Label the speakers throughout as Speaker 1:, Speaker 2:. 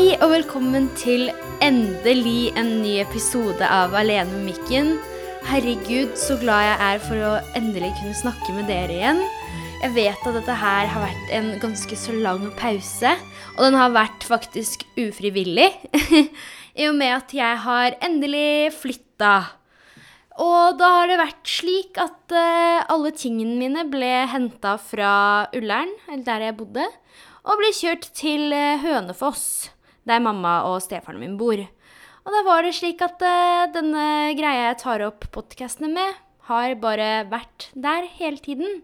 Speaker 1: Hei og velkommen til endelig en ny episode av Alene med mikken. Herregud, så glad jeg er for å endelig kunne snakke med dere igjen. Jeg vet at dette her har vært en ganske så lang pause, og den har vært faktisk ufrivillig. I og med at jeg har endelig flytta. Og da har det vært slik at uh, alle tingene mine ble henta fra Ullern, eller der jeg bodde, og ble kjørt til uh, Hønefoss, der mamma og stefaren min bor. Og da var det slik at uh, denne greia jeg tar opp podkastene med, har bare vært der hele tiden.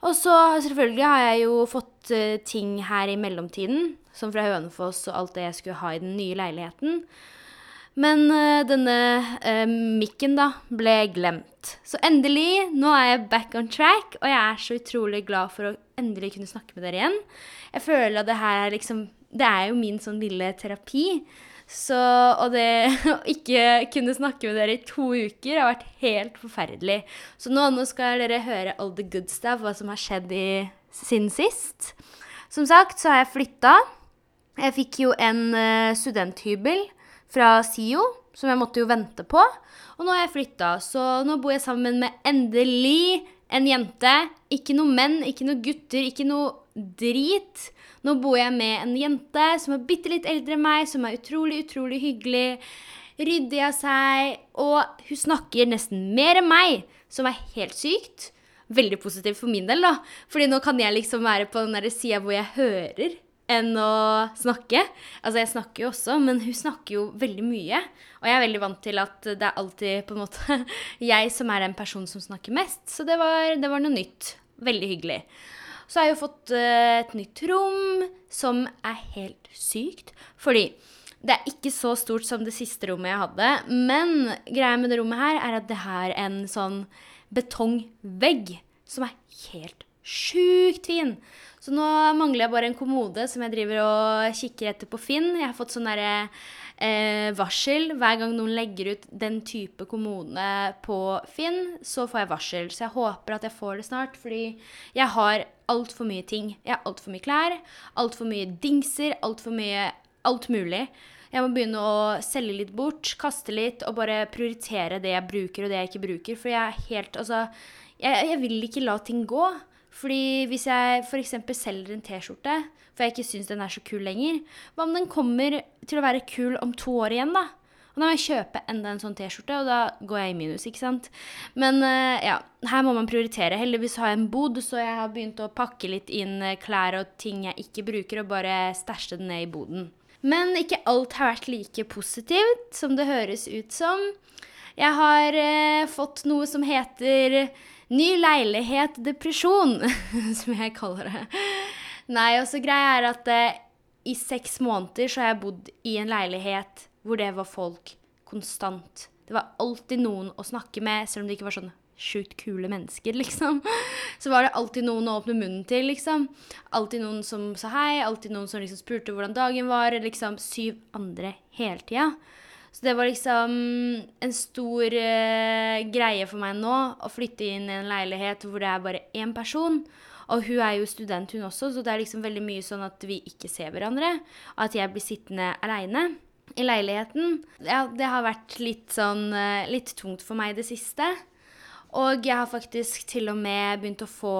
Speaker 1: Og så selvfølgelig har jeg jo fått ting her i mellomtiden, som fra Hønefoss og alt det jeg skulle ha i den nye leiligheten. Men uh, denne uh, mikken, da, ble glemt. Så endelig, nå er jeg back on track, og jeg er så utrolig glad for å endelig kunne snakke med dere igjen. Jeg føler at det her er liksom Det er jo min sånn lille terapi. Så Og det å ikke kunne snakke med dere i to uker har vært helt forferdelig. Så nå, nå skal dere høre all the good stuff, hva som har skjedd i, siden sist. Som sagt så har jeg flytta. Jeg fikk jo en uh, studenthybel fra SIO, som jeg måtte jo vente på. Og nå har jeg flytta, så nå bor jeg sammen med endelig en jente. Ikke noe menn, ikke noe gutter, ikke noe drit. Nå bor jeg med en jente som er bitte litt eldre enn meg, som er utrolig, utrolig hyggelig. Ryddig av seg. Og hun snakker nesten mer enn meg, som er helt sykt. Veldig positivt for min del, da. Fordi nå kan jeg liksom være på den sida hvor jeg hører enn å snakke. Altså, jeg snakker jo også, men hun snakker jo veldig mye. Og jeg er veldig vant til at det er alltid på en måte jeg som er den personen som snakker mest. Så det var, det var noe nytt. Veldig hyggelig. Så har jeg jo fått uh, et nytt rom som er helt sykt. Fordi det er ikke så stort som det siste rommet jeg hadde. Men greia med det rommet her er at det har en sånn betongvegg som er helt sjukt fin. Så nå mangler jeg bare en kommode som jeg driver og kikker etter på Finn. Jeg har fått sånn derre eh, varsel hver gang noen legger ut den type kommode på Finn. Så får jeg varsel. Så jeg håper at jeg får det snart, fordi jeg har altfor mye ting. Jeg har altfor mye klær, altfor mye dingser, altfor mye alt mulig. Jeg må begynne å selge litt bort, kaste litt og bare prioritere det jeg bruker og det jeg ikke bruker. For jeg er helt Altså, jeg, jeg vil ikke la ting gå. Fordi hvis jeg f.eks. selger en T-skjorte, for jeg ikke syns den er så kul lenger, hva om den kommer til å være kul om to år igjen, da? Og da må jeg kjøpe enda en sånn T-skjorte, og da går jeg i minus, ikke sant. Men uh, ja, her må man prioritere. Heldigvis har jeg en bod, så jeg har begynt å pakke litt inn eh, klær og ting jeg ikke bruker, og bare stæsje det ned i boden. Men ikke alt har vært like positivt som det høres ut som. Jeg har eh, fått noe som heter Ny leilighet depresjon, som jeg kaller det. Nei, og så greia er at eh, i seks måneder så har jeg bodd i en leilighet hvor det var folk konstant. Det var alltid noen å snakke med, selv om det ikke var sånn sjukt kule mennesker, liksom. Så var det alltid noen å åpne munnen til, liksom. Alltid noen som sa hei, alltid noen som liksom spurte hvordan dagen var. Liksom syv andre hele tida. Så det var liksom en stor uh, greie for meg nå å flytte inn i en leilighet hvor det er bare én person. Og hun er jo student, hun også, så det er liksom veldig mye sånn at vi ikke ser hverandre. Og at jeg blir sittende aleine i leiligheten. Ja, det har vært litt sånn uh, litt tungt for meg i det siste. Og jeg har faktisk til og med begynt å få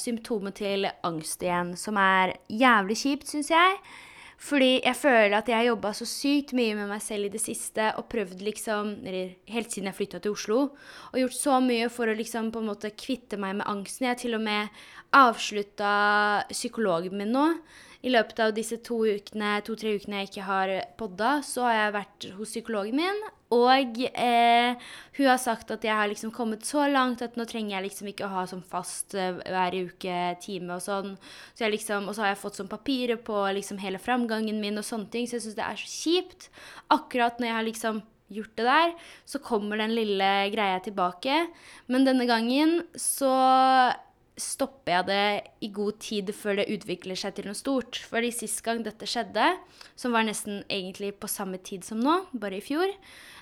Speaker 1: symptomer til angst igjen, som er jævlig kjipt, syns jeg. Fordi jeg føler at jeg har jobba så sykt mye med meg selv i det siste og prøvd liksom, eller helt siden jeg flytta til Oslo, og gjort så mye for å liksom på en måte kvitte meg med angsten. Jeg har til og med avslutta psykologen min nå. I løpet av disse to ukene, to-tre ukene jeg ikke har podda, så har jeg vært hos psykologen min. Og eh, hun har sagt at jeg har liksom kommet så langt at nå trenger jeg liksom ikke å ha sånn fast eh, hver uke time og sånn. Så jeg liksom, og så har jeg fått sånn papirer på liksom hele framgangen min og sånne ting. Så jeg syns det er så kjipt. Akkurat når jeg har liksom gjort det der, så kommer den lille greia tilbake. Men denne gangen så stopper jeg det i god tid før det utvikler seg til noe stort. Fordi sist gang dette skjedde, som var nesten egentlig på samme tid som nå, bare i fjor,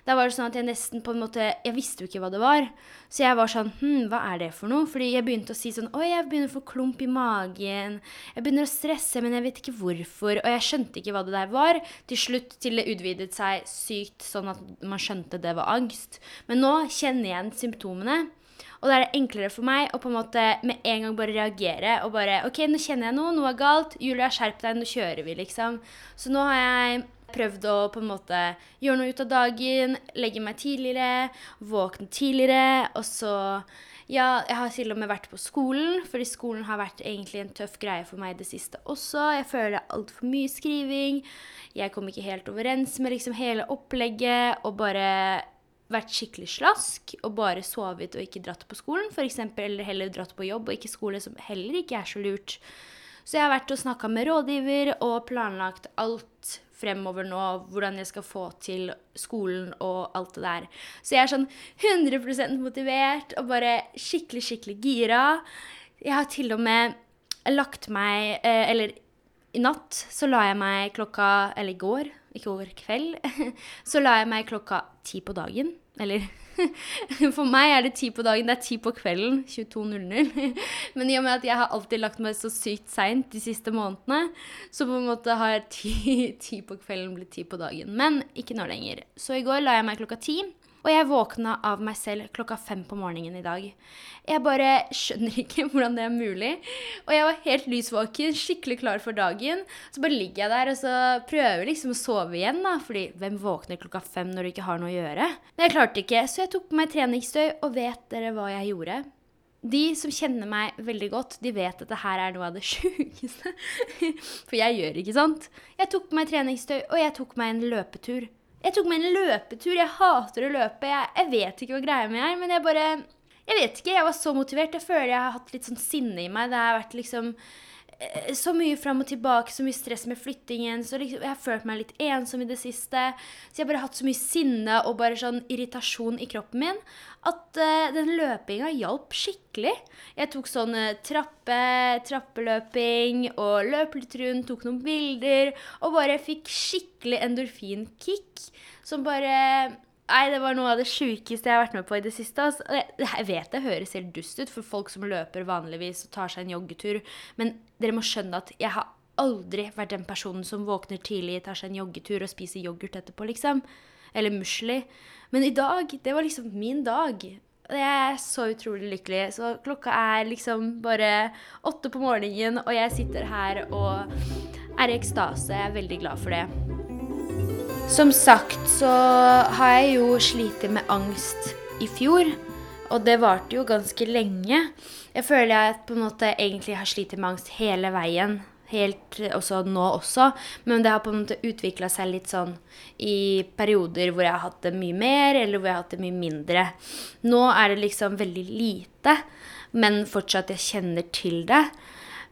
Speaker 1: da var det sånn at jeg nesten på en måte Jeg visste jo ikke hva det var. Så jeg var sånn Hm, hva er det for noe? Fordi jeg begynte å si sånn Oi, jeg begynner å få klump i magen. Jeg begynner å stresse, men jeg vet ikke hvorfor. Og jeg skjønte ikke hva det der var. Til slutt til det utvidet seg sykt sånn at man skjønte det var angst. Men nå kjenner jeg igjen symptomene. Og da er det enklere for meg å på en måte med en gang bare reagere og bare OK, nå kjenner jeg noe, noe er galt. Julia, skjerp deg, nå kjører vi, liksom. Så nå har jeg prøvd å på en måte gjøre noe ut av dagen, legge meg tidligere, våkne tidligere, og så ja, jeg har til og med vært på skolen, fordi skolen har vært egentlig en tøff greie for meg i det siste også. Jeg føler det er altfor mye skriving. Jeg kom ikke helt overens med liksom hele opplegget, og bare vært skikkelig slask og bare sovet og ikke dratt på skolen, f.eks., eller heller dratt på jobb og ikke skole, som heller ikke er så lurt. Så jeg har vært og snakka med rådgiver og planlagt alt fremover nå, hvordan jeg skal få til skolen og alt det der. Så jeg er sånn 100% motivert og bare skikkelig, skikkelig gira. Jeg har til og med lagt meg eh, Eller i natt så la jeg meg klokka Eller i går, ikke over kveld. Så la jeg meg klokka ti på dagen. Eller For meg er det ti på dagen. Det er ti på kvelden. 22.00. Men i og med at jeg har alltid lagt meg så sykt seint de siste månedene, så på en måte har ti, ti på kvelden blitt ti på dagen. Men ikke nå lenger. Så i går la jeg meg klokka ti. Og jeg våkna av meg selv klokka fem på morgenen i dag. Jeg bare skjønner ikke hvordan det er mulig. Og jeg var helt lysvåken, skikkelig klar for dagen. Så bare ligger jeg der og så prøver liksom å sove igjen, da. Fordi hvem våkner klokka fem når du ikke har noe å gjøre? Men jeg klarte ikke, så jeg tok på meg treningstøy, og vet dere hva jeg gjorde? De som kjenner meg veldig godt, de vet at det her er noe av det sjukeste. For jeg gjør ikke sant. Jeg tok på meg treningstøy, og jeg tok meg en løpetur. Jeg tok meg en løpetur. Jeg hater å løpe. Jeg, jeg vet ikke hva greia mi er, men jeg bare Jeg vet ikke. Jeg var så motivert. Jeg føler jeg har hatt litt sånn sinne i meg. Det har vært liksom så mye fram og tilbake, så mye stress med flyttingen. Så liksom, jeg har følt meg litt ensom i det siste. Så jeg har bare hatt så mye sinne og bare sånn irritasjon i kroppen min at uh, den løpinga hjalp skikkelig. Jeg tok sånn uh, trappe, trappeløping og løp litt rundt, tok noen bilder og bare fikk skikkelig endorfinkick som bare Nei, det var noe av det sjukeste jeg har vært med på i det siste. Altså, jeg vet det høres helt dust ut for folk som løper vanligvis og tar seg en joggetur, men dere må skjønne at jeg har aldri vært den personen som våkner tidlig, tar seg en joggetur og spiser yoghurt etterpå, liksom. Eller musli. Men i dag, det var liksom min dag. Jeg er så utrolig lykkelig. Så klokka er liksom bare åtte på morgenen, og jeg sitter her og er i ekstase. Jeg er veldig glad for det. Som sagt så har jeg jo slitt med angst i fjor. Og det varte jo ganske lenge. Jeg føler jeg på en måte egentlig har slitt med angst hele veien. Helt også nå også. Men det har på en måte utvikla seg litt sånn i perioder hvor jeg har hatt det mye mer, eller hvor jeg har hatt det mye mindre. Nå er det liksom veldig lite, men fortsatt jeg kjenner til det.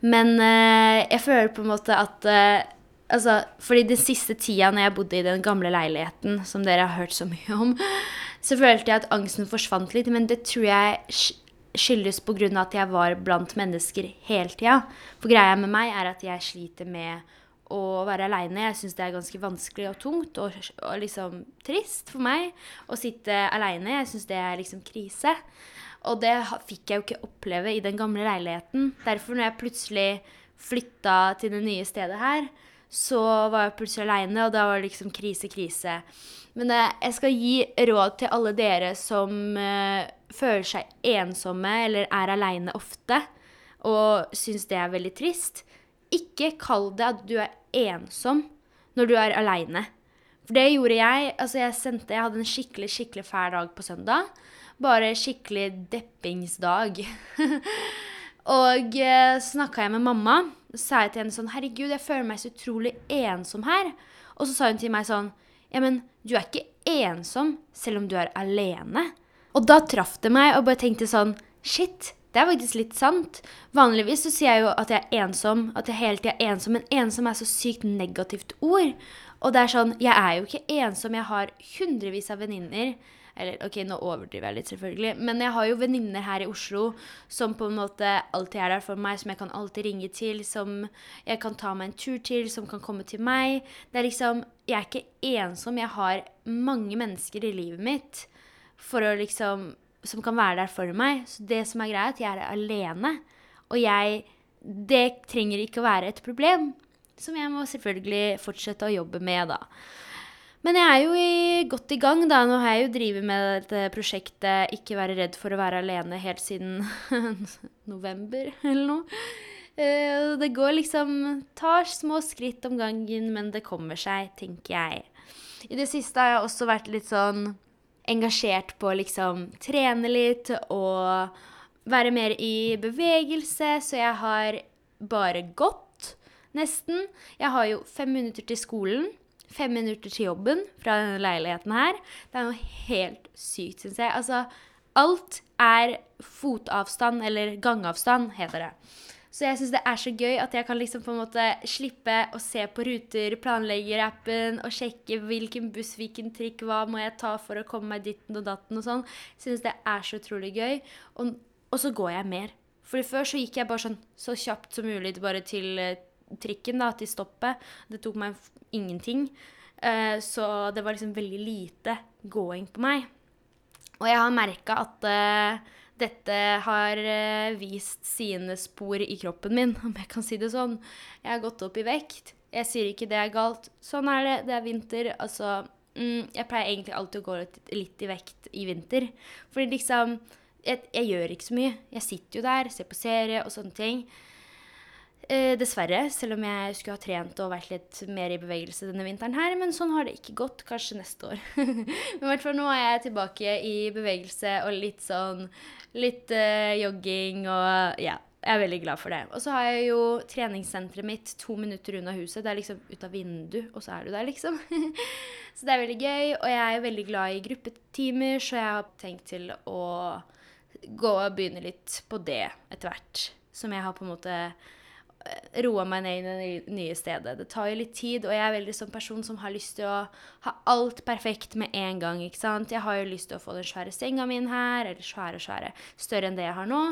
Speaker 1: Men eh, jeg føler på en måte at eh, Altså, fordi den siste tida når jeg bodde i den gamle leiligheten, som dere har hørt så mye om, så følte jeg at angsten forsvant litt. Men det tror jeg skyldes pga. at jeg var blant mennesker hele tida. For greia med meg er at jeg sliter med å være aleine. Jeg syns det er ganske vanskelig og tungt og, og liksom trist for meg å sitte aleine. Jeg syns det er liksom krise. Og det fikk jeg jo ikke oppleve i den gamle leiligheten. Derfor, når jeg plutselig flytta til det nye stedet her, så var jeg plutselig aleine, og da var det liksom krise, krise. Men eh, jeg skal gi råd til alle dere som uh, føler seg ensomme eller er aleine ofte, og syns det er veldig trist. Ikke kall det at du er ensom når du er aleine. For det gjorde jeg. Altså, jeg sendte Jeg hadde en skikkelig, skikkelig fæl dag på søndag. Bare skikkelig deppingsdag. og eh, snakka jeg med mamma sa jeg til henne sånn Herregud, jeg føler meg så utrolig ensom her. Og så sa hun til meg sånn Ja, men du er ikke ensom selv om du er alene. Og da traff det meg, og bare tenkte sånn Shit, det er faktisk litt sant. Vanligvis så sier jeg jo at jeg er ensom, at jeg hele tida er ensom, men ensom er så sykt negativt ord. Og det er sånn Jeg er jo ikke ensom, jeg har hundrevis av venninner. Eller ok, nå overdriver jeg litt, selvfølgelig. Men jeg har jo venninner her i Oslo som på en måte alltid er der for meg, som jeg kan alltid ringe til, som jeg kan ta meg en tur til, som kan komme til meg. Det er liksom Jeg er ikke ensom. Jeg har mange mennesker i livet mitt for å liksom Som kan være der for meg. Så det som er greia, er at jeg er alene. Og jeg Det trenger ikke å være et problem. Som jeg må selvfølgelig fortsette å jobbe med, da. Men jeg er jo i, godt i gang, da. Nå har jeg jo drevet med dette prosjektet 'Ikke være redd for å være alene' helt siden november eller noe. Uh, det går liksom Tar små skritt om gangen, men det kommer seg, tenker jeg. I det siste har jeg også vært litt sånn engasjert på å liksom trene litt og være mer i bevegelse, så jeg har bare gått, nesten. Jeg har jo fem minutter til skolen fem minutter til jobben fra denne leiligheten her. Det er noe helt sykt, syns jeg. Altså, alt er fotavstand, eller gangavstand, heter det. Så jeg syns det er så gøy at jeg kan liksom på en måte slippe å se på ruter, planleggerappen og sjekke hvilken buss, hvilken trikk, hva må jeg ta for å komme meg ditten og datten og sånn. Syns det er så utrolig gøy. Og, og, så går jeg mer. For før så gikk jeg bare sånn så kjapt som mulig bare til eh, trikken da, til stoppet. Det tok meg ingenting. Uh, så det var liksom veldig lite gåing på meg. Og jeg har merka at uh, dette har uh, vist sine spor i kroppen min, om jeg kan si det sånn. Jeg har gått opp i vekt. Jeg sier ikke det er galt. Sånn er det. Det er vinter. Altså mm, Jeg pleier egentlig alltid å gå litt, litt i vekt i vinter. Fordi liksom jeg, jeg, gjør ikke så mye. Jeg sitter jo der, ser på serie og sånne ting. Eh, dessverre, selv om jeg skulle ha trent og vært litt mer i bevegelse denne vinteren her. Men sånn har det ikke gått. Kanskje neste år. men i hvert fall nå er jeg tilbake i bevegelse og litt sånn Litt eh, jogging og ja. Jeg er veldig glad for det. Og så har jeg jo treningssenteret mitt to minutter unna huset. Det er liksom ut av vinduet, og så er du der, liksom. så det er veldig gøy. Og jeg er veldig glad i gruppetimer, så jeg har tenkt til å gå og begynne litt på det etter hvert. Som jeg har på en måte roa meg ned i det nye stedet. Det tar jo litt tid, og jeg er veldig sånn person som har lyst til å ha alt perfekt med en gang. ikke sant? Jeg har jo lyst til å få den svære senga min her, eller svære, svære, større enn det jeg har nå.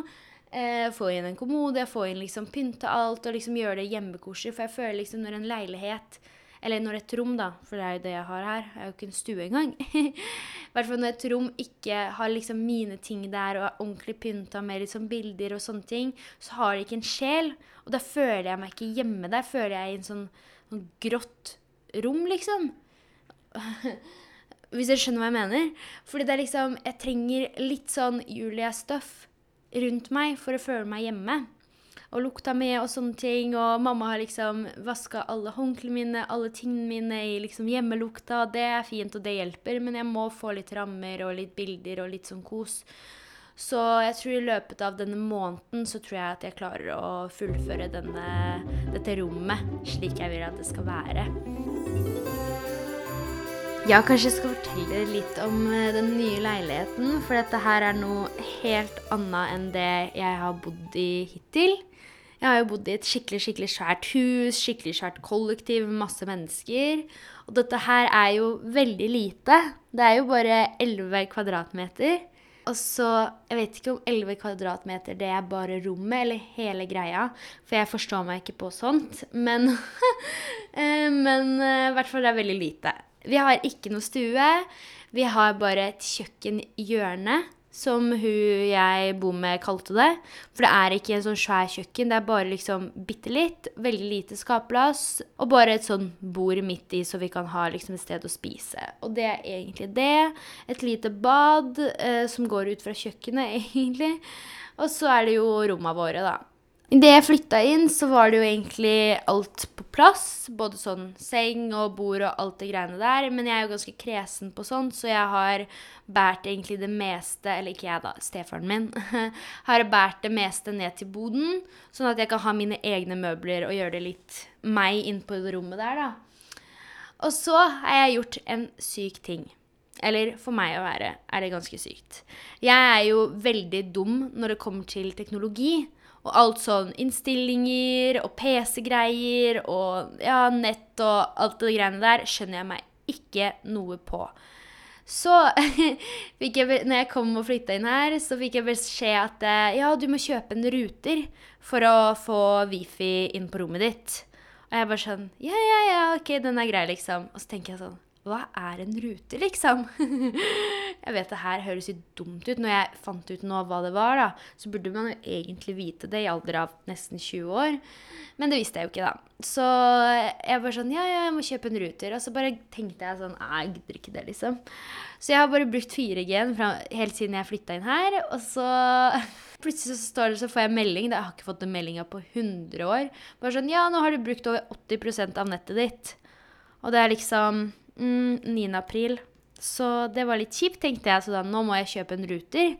Speaker 1: Eh, få inn en kommode, få inn liksom pynte alt og liksom gjøre det hjemmekoselig. For jeg føler liksom når en leilighet eller når et rom, da, for det er jo det jeg har her. Jeg har jo ikke en stue engang. I hvert fall når et rom ikke har liksom mine ting der og er ordentlig pynta med liksom bilder og sånne ting, så har det ikke en sjel. Og da føler jeg meg ikke hjemme der. Føler jeg i en sånn, sånn grått rom, liksom. Hvis dere skjønner hva jeg mener? Fordi det er liksom Jeg trenger litt sånn Julia-stuff rundt meg for å føle meg hjemme og lukta med og sånne ting. Og mamma har liksom vaska alle håndklærne mine, alle tingene mine i liksom hjemmelukta. Det er fint, og det hjelper, men jeg må få litt rammer og litt bilder og litt sånn kos. Så jeg tror i løpet av denne måneden så tror jeg at jeg klarer å fullføre denne, dette rommet slik jeg vil at det skal være. Ja, kanskje jeg skal fortelle litt om eh, den nye leiligheten. For dette her er noe helt annet enn det jeg har bodd i hittil. Jeg har jo bodd i et skikkelig skikkelig svært hus, skikkelig svært kollektiv, masse mennesker. Og dette her er jo veldig lite. Det er jo bare 11 kvadratmeter. Og så Jeg vet ikke om 11 kvadratmeter det er bare rommet eller hele greia. For jeg forstår meg ikke på sånt. Men, eh, men eh, i hvert fall det er veldig lite. Vi har ikke noe stue. Vi har bare et kjøkkenhjørne, som hun jeg bor med, kalte det. For det er ikke en sånn svær kjøkken. Det er bare liksom bitte litt. Veldig lite skapplass. Og bare et sånn bord midt i, så vi kan ha liksom et sted å spise. Og det er egentlig det. Et lite bad eh, som går ut fra kjøkkenet, egentlig. Og så er det jo romma våre, da. Idet jeg flytta inn, så var det jo egentlig alt på plass. Både sånn seng og bord og alt det greiene der. Men jeg er jo ganske kresen på sånt, så jeg har båret egentlig det meste Eller ikke jeg, da. Stefaren min. har båret det meste ned til boden. Sånn at jeg kan ha mine egne møbler og gjøre det litt meg inn på det rommet der, da. Og så har jeg gjort en syk ting. Eller for meg å være er det ganske sykt. Jeg er jo veldig dum når det kommer til teknologi. Og alt sånn innstillinger og PC-greier og ja, nett og alt det greiene der skjønner jeg meg ikke noe på. Så fikk jeg, når jeg kom og flytta inn her, så fikk jeg beskjed at eh, ja, du må kjøpe en ruter for å få wifi inn på rommet ditt. Og jeg bare sånn Ja, ja, ja, ok, den er grei, liksom. Og så tenker jeg sånn hva er en rute, liksom? jeg vet det her høres jo dumt ut. Når jeg fant ut nå hva det var, da, så burde man jo egentlig vite det i alder av nesten 20 år. Men det visste jeg jo ikke, da. Så jeg bare sånn Ja, ja, jeg må kjøpe en ruter. Og så bare tenkte jeg sånn jeg gidder ikke det, liksom. Så jeg har bare brukt 4G-en helt siden jeg flytta inn her. Og så plutselig så, står det, så får jeg melding. Jeg har ikke fått den meldinga på 100 år. Bare sånn Ja, nå har du brukt over 80% av nettet ditt. Og det er liksom mm, 9. april. Så det var litt kjipt, tenkte jeg. Så da nå må jeg kjøpe en ruter.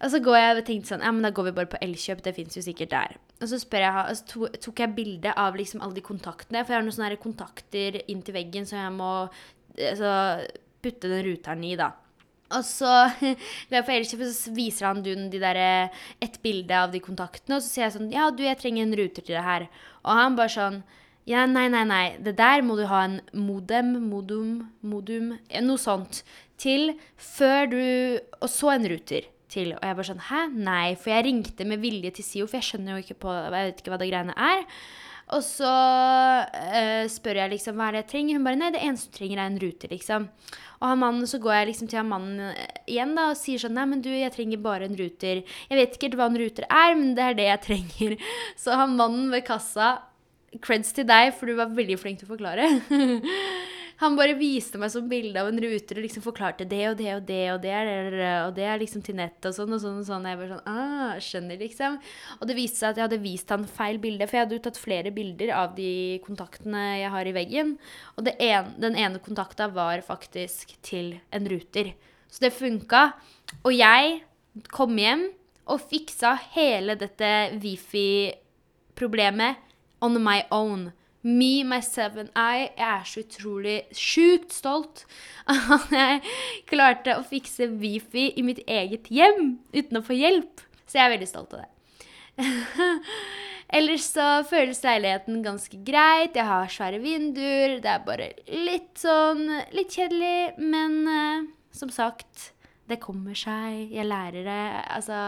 Speaker 1: Og så går jeg og tenkte sånn Ja, men da går vi bare på Elkjøp. Det fins jo sikkert der. Og så, jeg, altså, tok jeg bilde av liksom alle de kontaktene. For jeg har noen sånne kontakter inntil veggen som jeg må altså, putte den ruteren i, da. Og så går jeg på Elkjøp, og så viser han Dun de der, et bilde av de kontaktene. Og så sier jeg sånn Ja, du, jeg trenger en ruter til det her. Og han bare sånn ja, nei, nei, nei. Det der må du ha en modem, modum, modum Noe sånt til før du Og så en ruter til. Og jeg bare sånn Hæ? Nei. For jeg ringte med vilje til SIO, for jeg skjønner jo ikke på Jeg vet ikke hva det greiene er. Og så uh, spør jeg liksom hva er det jeg trenger. Hun bare nei, det eneste du trenger, er en ruter, liksom. Og han mannen, så går jeg liksom til han mannen eh, igjen da, og sier sånn nei, men du, jeg trenger bare en ruter. Jeg vet ikke hva en ruter er, men det er det jeg trenger. Så han mannen ved kassa Creds til deg, for du var veldig flink til å forklare. Han bare viste meg sånn bilde av en ruter og liksom forklarte det og det og det og det, og det er liksom til nett og sånn og sånn. og sånn. Jeg bare sånn, ah, skjønner liksom. Og det viste seg at jeg hadde vist han feil bilde, for jeg hadde jo tatt flere bilder av de kontaktene jeg har i veggen. Og en, den ene kontakta var faktisk til en ruter. Så det funka. Og jeg kom hjem og fiksa hele dette wifi-problemet on my own. Me, myself and I. Jeg er så utrolig sjukt stolt at jeg klarte å fikse wifi i mitt eget hjem uten å få hjelp. Så jeg er veldig stolt av det. Ellers så føles leiligheten ganske greit. Jeg har svære vinduer. Det er bare litt sånn litt kjedelig, men uh, som sagt det kommer seg. Jeg lærer det. Altså,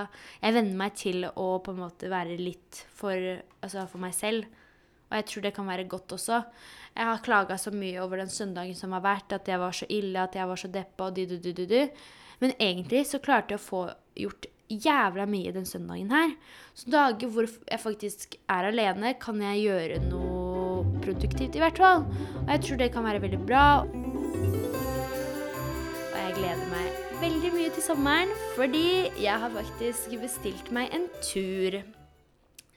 Speaker 1: jeg venner meg til å på en måte være litt for, altså, for meg selv. Og jeg tror det kan være godt også. Jeg har klaga så mye over den søndagen som har vært, at jeg var så ille, at jeg var så deppa og du-du-du-du. Men egentlig så klarte jeg å få gjort jævla mye den søndagen her. Så dager hvor jeg faktisk er alene, kan jeg gjøre noe produktivt, i hvert fall. Og jeg tror det kan være veldig bra. Og jeg gleder meg veldig mye til sommeren, fordi jeg har faktisk bestilt meg en tur.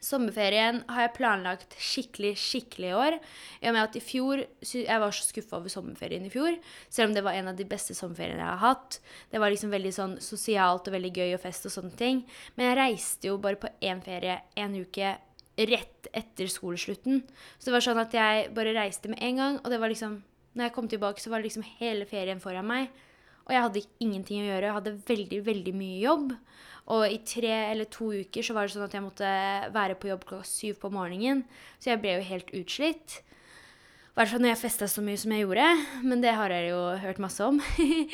Speaker 1: Sommerferien har jeg planlagt skikkelig, skikkelig i år. I og med at i fjor Jeg var så skuffa over sommerferien i fjor. Selv om det var en av de beste sommerferiene jeg har hatt. Det var liksom veldig sånn sosialt og veldig gøy og fest og sånne ting. Men jeg reiste jo bare på én ferie en uke rett etter skoleslutten. Så det var sånn at jeg bare reiste med en gang, og det var liksom Når jeg kom tilbake, så var det liksom hele ferien foran meg. Og jeg hadde ingenting å gjøre. Jeg hadde veldig, veldig mye jobb. Og i tre eller to uker så var det sånn at jeg måtte være på jobb klokka syv på morgenen. Så jeg ble jo helt utslitt. I hvert fall når jeg festa så mye som jeg gjorde. Men det har jeg jo hørt masse om.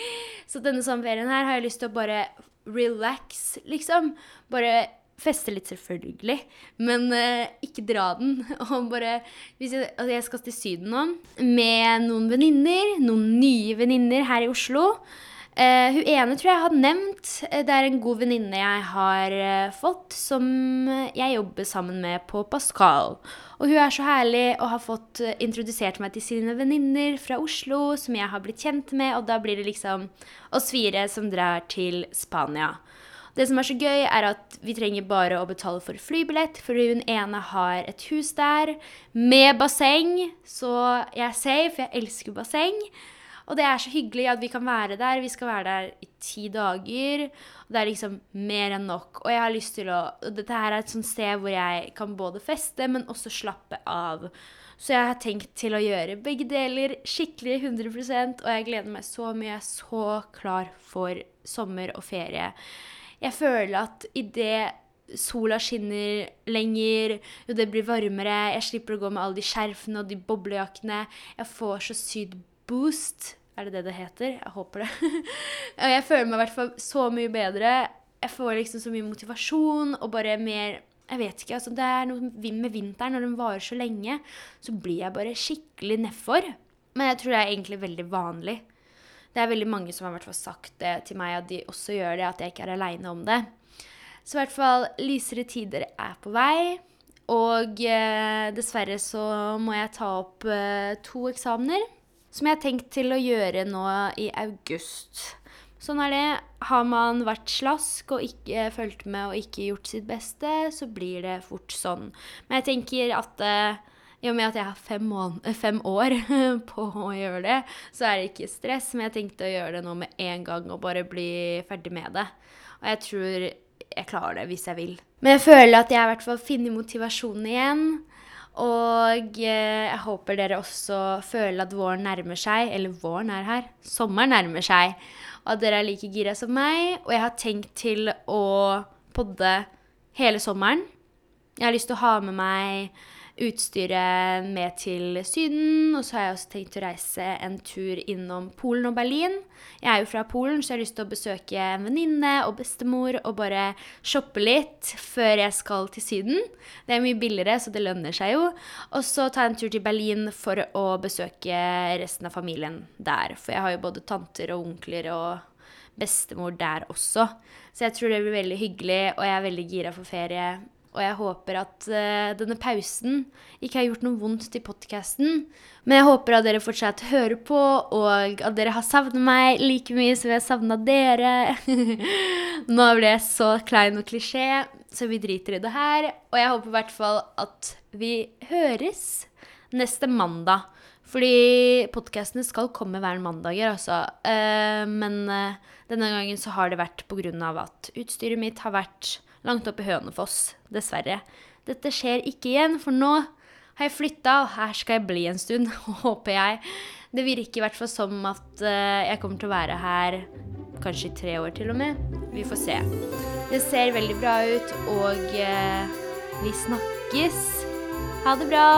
Speaker 1: så denne sommerferien her har jeg lyst til å bare relax, liksom. Bare feste litt, selvfølgelig. Men uh, ikke dra den. Og bare hvis jeg, altså jeg skal til Syden nå med noen venninner. Noen nye venninner her i Oslo. Uh, hun ene tror jeg har nevnt. Eh, det er en god venninne jeg har uh, fått, som jeg jobber sammen med på Pascal. Og hun er så herlig og har fått uh, introdusert meg til sine venninner fra Oslo, som jeg har blitt kjent med, og da blir det liksom oss fire som drar til Spania. Det som er så gøy, er at vi trenger bare å betale for flybillett, fordi hun ene har et hus der med basseng, så jeg er safe. Jeg elsker basseng. Og det er så hyggelig at vi kan være der. Vi skal være der i ti dager. Og det er liksom mer enn nok. Og jeg har lyst til å Dette her er et sånt sted hvor jeg kan både feste, men også slappe av. Så jeg har tenkt til å gjøre begge deler skikkelig 100% og jeg gleder meg så mye. Jeg er så klar for sommer og ferie. Jeg føler at idet sola skinner lenger, jo det blir varmere, jeg slipper å gå med alle de skjerfene og de boblejakkene Jeg får så sykt boost Er det det det heter? Jeg håper det. Jeg føler meg i hvert fall så mye bedre. Jeg får liksom så mye motivasjon og bare mer Jeg vet ikke. altså Det er noe med vinteren, når den varer så lenge, så blir jeg bare skikkelig nedfor. Men jeg tror det er egentlig veldig vanlig. Det er veldig mange som har hvert fall sagt det til meg, at de også gjør det, at jeg ikke er aleine om det. Så i hvert fall lysere tider er på vei. Og eh, dessverre så må jeg ta opp eh, to eksamener som jeg har tenkt til å gjøre nå i august. Sånn er det. Har man vært slask og ikke fulgt med og ikke gjort sitt beste, så blir det fort sånn. Men jeg tenker at eh, i og med at jeg har fem, fem, år på å gjøre det, så er det ikke stress. Men jeg tenkte å gjøre det nå med en gang og bare bli ferdig med det. Og jeg tror jeg klarer det hvis jeg vil. Men jeg føler at jeg i hvert fall finner motivasjonen igjen. Og eh, jeg håper dere også føler at våren nærmer seg. Eller våren er her. Sommeren nærmer seg. Og at dere er like gira som meg. Og jeg har tenkt til å podde hele sommeren. Jeg har lyst til å ha med meg utstyret med til Syden. Og så har jeg også tenkt å reise en tur innom Polen og Berlin. Jeg er jo fra Polen, så jeg har lyst til å besøke en venninne og bestemor og bare shoppe litt før jeg skal til Syden. Det er mye billigere, så det lønner seg jo. Og så ta en tur til Berlin for å besøke resten av familien der. For jeg har jo både tanter og onkler og bestemor der også. Så jeg tror det blir veldig hyggelig, og jeg er veldig gira for ferie. Og jeg håper at uh, denne pausen ikke har gjort noe vondt til podkasten. Men jeg håper at dere fortsatt hører på, og at dere har savnet meg like mye som jeg har savna dere. Nå ble jeg så klein og klisjé, så vi driter i det her. Og jeg håper i hvert fall at vi høres neste mandag. Fordi podkastene skal komme hver mandager, altså. Uh, men uh, denne gangen så har det vært av at utstyret mitt har vært langt opp i Hønefoss. Dessverre. Dette skjer ikke igjen, for nå har jeg flytta, og her skal jeg bli en stund, håper jeg. Det virker i hvert fall som at uh, jeg kommer til å være her kanskje i tre år til og med. Vi får se. Det ser veldig bra ut, og uh, vi snakkes. Ha det bra.